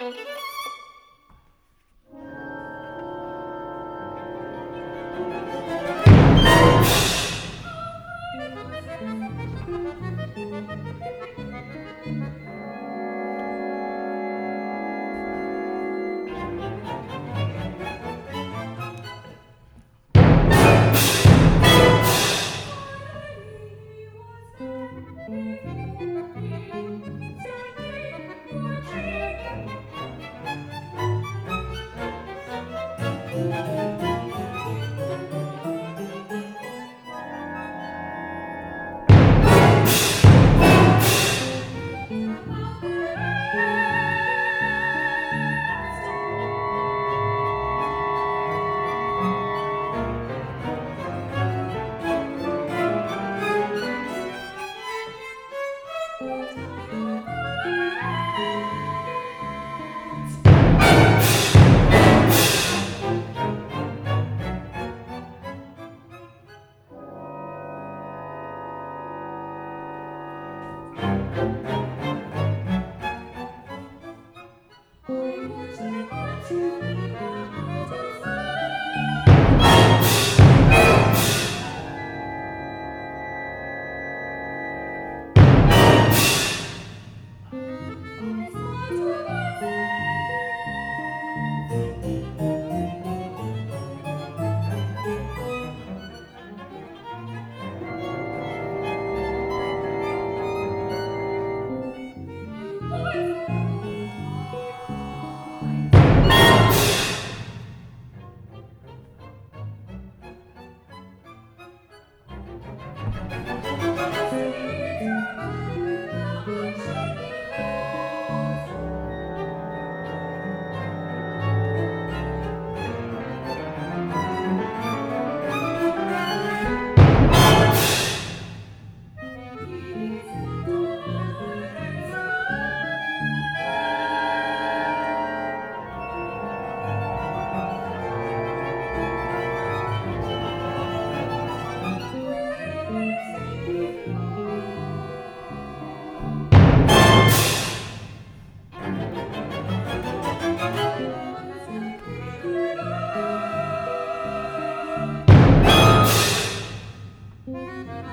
Música Thank you.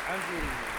عندي